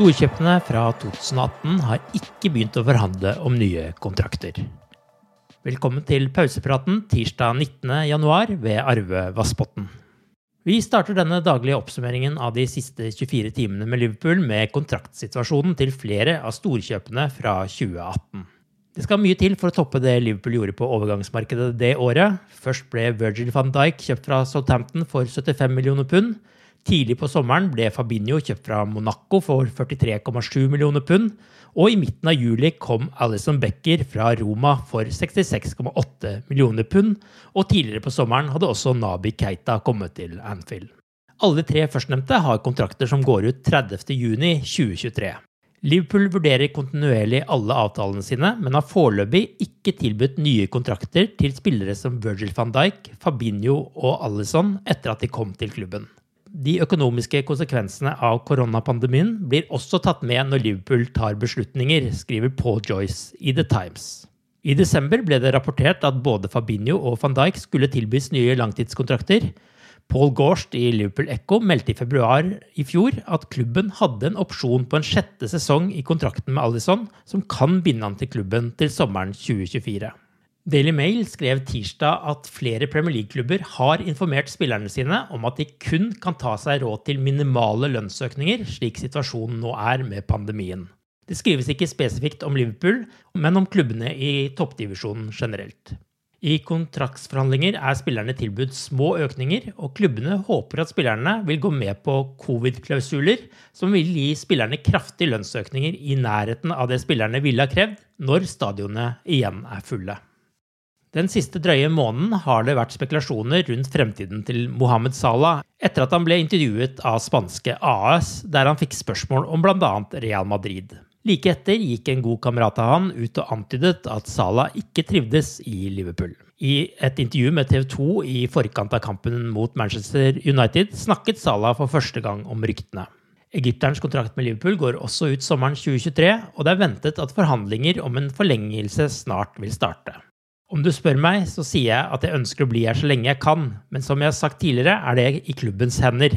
Storkjøpene fra 2018 har ikke begynt å forhandle om nye kontrakter. Velkommen til pausepraten tirsdag 19.1 ved Arve Vassbotn. Vi starter denne daglige oppsummeringen av de siste 24 timene med Liverpool med kontraktsituasjonen til flere av storkjøpene fra 2018. Det skal mye til for å toppe det Liverpool gjorde på overgangsmarkedet det året. Først ble Virgil van Dijk kjøpt fra Southampton for 75 millioner pund. Tidlig på sommeren ble Fabinho kjøpt fra Monaco for 43,7 millioner pund. Og i midten av juli kom Alison Becker fra Roma for 66,8 millioner pund. Og tidligere på sommeren hadde også Nabi Keita kommet til Anfield. Alle tre førstnevnte har kontrakter som går ut 30.6.2023. Liverpool vurderer kontinuerlig alle avtalene sine, men har foreløpig ikke tilbudt nye kontrakter til spillere som Virgil van Dijk, Fabinho og Alison etter at de kom til klubben. De økonomiske konsekvensene av koronapandemien blir også tatt med når Liverpool tar beslutninger, skriver Paul Joyce i The Times. I desember ble det rapportert at både Fabinho og van Dijk skulle tilbys nye langtidskontrakter. Paul Gorst i Liverpool Echo meldte i februar i fjor at klubben hadde en opsjon på en sjette sesong i kontrakten med Alison, som kan binde han til klubben til sommeren 2024. Daily Mail skrev tirsdag at flere Premier League-klubber har informert spillerne sine om at de kun kan ta seg råd til minimale lønnsøkninger, slik situasjonen nå er med pandemien. Det skrives ikke spesifikt om Liverpool, men om klubbene i toppdivisjonen generelt. I kontraktsforhandlinger er spillerne tilbudt små økninger, og klubbene håper at spillerne vil gå med på covid-klausuler, som vil gi spillerne kraftige lønnsøkninger i nærheten av det spillerne ville ha krevd når stadionene igjen er fulle. Den siste drøye måneden har det vært spekulasjoner rundt fremtiden til Mohammed Salah etter at han ble intervjuet av spanske AS, der han fikk spørsmål om bl.a. Real Madrid. Like etter gikk en god kamerat av han ut og antydet at Salah ikke trivdes i Liverpool. I et intervju med TV 2 i forkant av kampen mot Manchester United snakket Salah for første gang om ryktene. Egypterens kontrakt med Liverpool går også ut sommeren 2023, og det er ventet at forhandlinger om en forlengelse snart vil starte. Om du spør meg, så sier jeg at jeg ønsker å bli her så lenge jeg kan, men som jeg har sagt tidligere, er det i klubbens hender.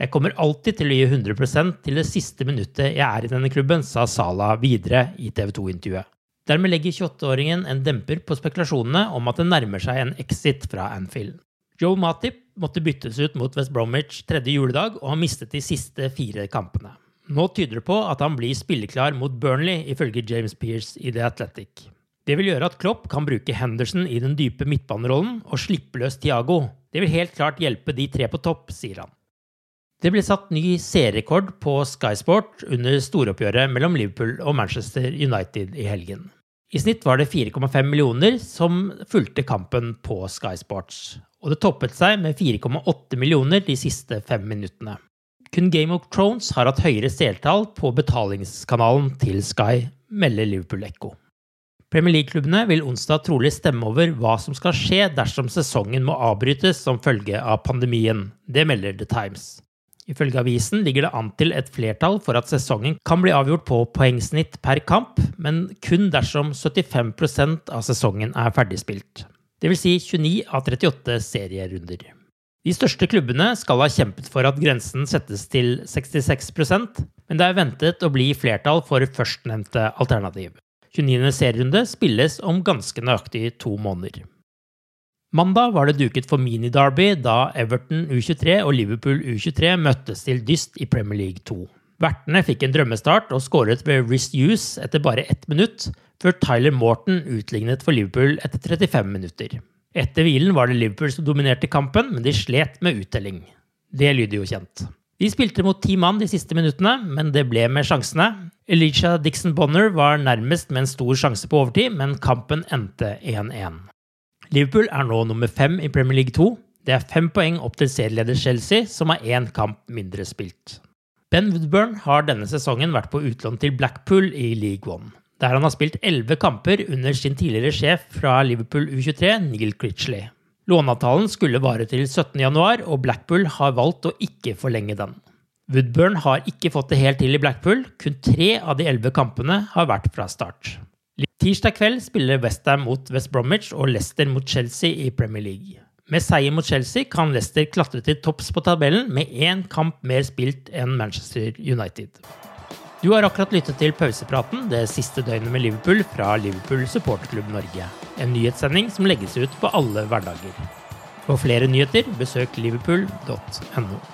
Jeg kommer alltid til å gi 100% til det siste minuttet jeg er i denne klubben, sa Salah videre i TV 2-intervjuet. Dermed legger 28-åringen en demper på spekulasjonene om at det nærmer seg en exit fra Anfield. Joe Matip måtte byttes ut mot West Bromwich tredje juledag og har mistet de siste fire kampene. Nå tyder det på at han blir spilleklar mot Burnley, ifølge James Pearce i The Athletic. Det vil gjøre at Klopp kan bruke Henderson i den dype midtbanerollen og slippe løs Thiago. Det vil helt klart hjelpe de tre på topp, sier han. Det ble satt ny serierekord på Sky Sport under storoppgjøret mellom Liverpool og Manchester United i helgen. I snitt var det 4,5 millioner som fulgte kampen på Sky Sports, og det toppet seg med 4,8 millioner de siste fem minuttene. Kun Game of Thrones har hatt høyere seertall på betalingskanalen til Sky, melder Liverpool Echo. Premier League-klubbene vil onsdag trolig stemme over hva som skal skje dersom sesongen må avbrytes som følge av pandemien. Det melder The Times. Ifølge avisen ligger det an til et flertall for at sesongen kan bli avgjort på poengsnitt per kamp, men kun dersom 75% av sesongen er ferdigspilt. Dvs. Si 29 av 38 serierunder. De største klubbene skal ha kjempet for at grensen settes til 66% men det er ventet å bli flertall for førstnevnte alternativ. 29. serierunde spilles om ganske nøyaktig to måneder. Mandag var det duket for mini-derby da Everton U23 og Liverpool U23 møttes til dyst i Premier League 2. Vertene fikk en drømmestart og skåret ved Wrist Use etter bare ett minutt, før Tyler Morton utlignet for Liverpool etter 35 minutter. Etter hvilen var det Liverpool som dominerte kampen, men de slet med uttelling. Det lyder jo kjent. De spilte mot ti mann de siste minuttene, men det ble med sjansene. Alicia Dixon Bonner var nærmest med en stor sjanse på overtid, men kampen endte 1-1. Liverpool er nå nummer fem i Premier League 2. Det er fem poeng opp til serieleder Chelsea, som har én kamp mindre spilt. Ben Woodburn har denne sesongen vært på utlån til Blackpool i League One der han har spilt elleve kamper under sin tidligere sjef fra Liverpool U23, Neil Critchley. Låneavtalen skulle vare til 17.1, og Blackpool har valgt å ikke forlenge den. Woodburn har ikke fått det helt til i Blackpool, kun tre av de elleve kampene har vært fra start. Tirsdag kveld spiller Westham mot West Bromwich og Leicester mot Chelsea i Premier League. Med seier mot Chelsea kan Leicester klatre til topps på tabellen med én kamp mer spilt enn Manchester United. Du har akkurat lyttet til pausepraten det siste døgnet med Liverpool fra Liverpool supporterklubb Norge. En nyhetssending som legges ut på alle hverdager. For flere nyheter, besøk liverpool.no.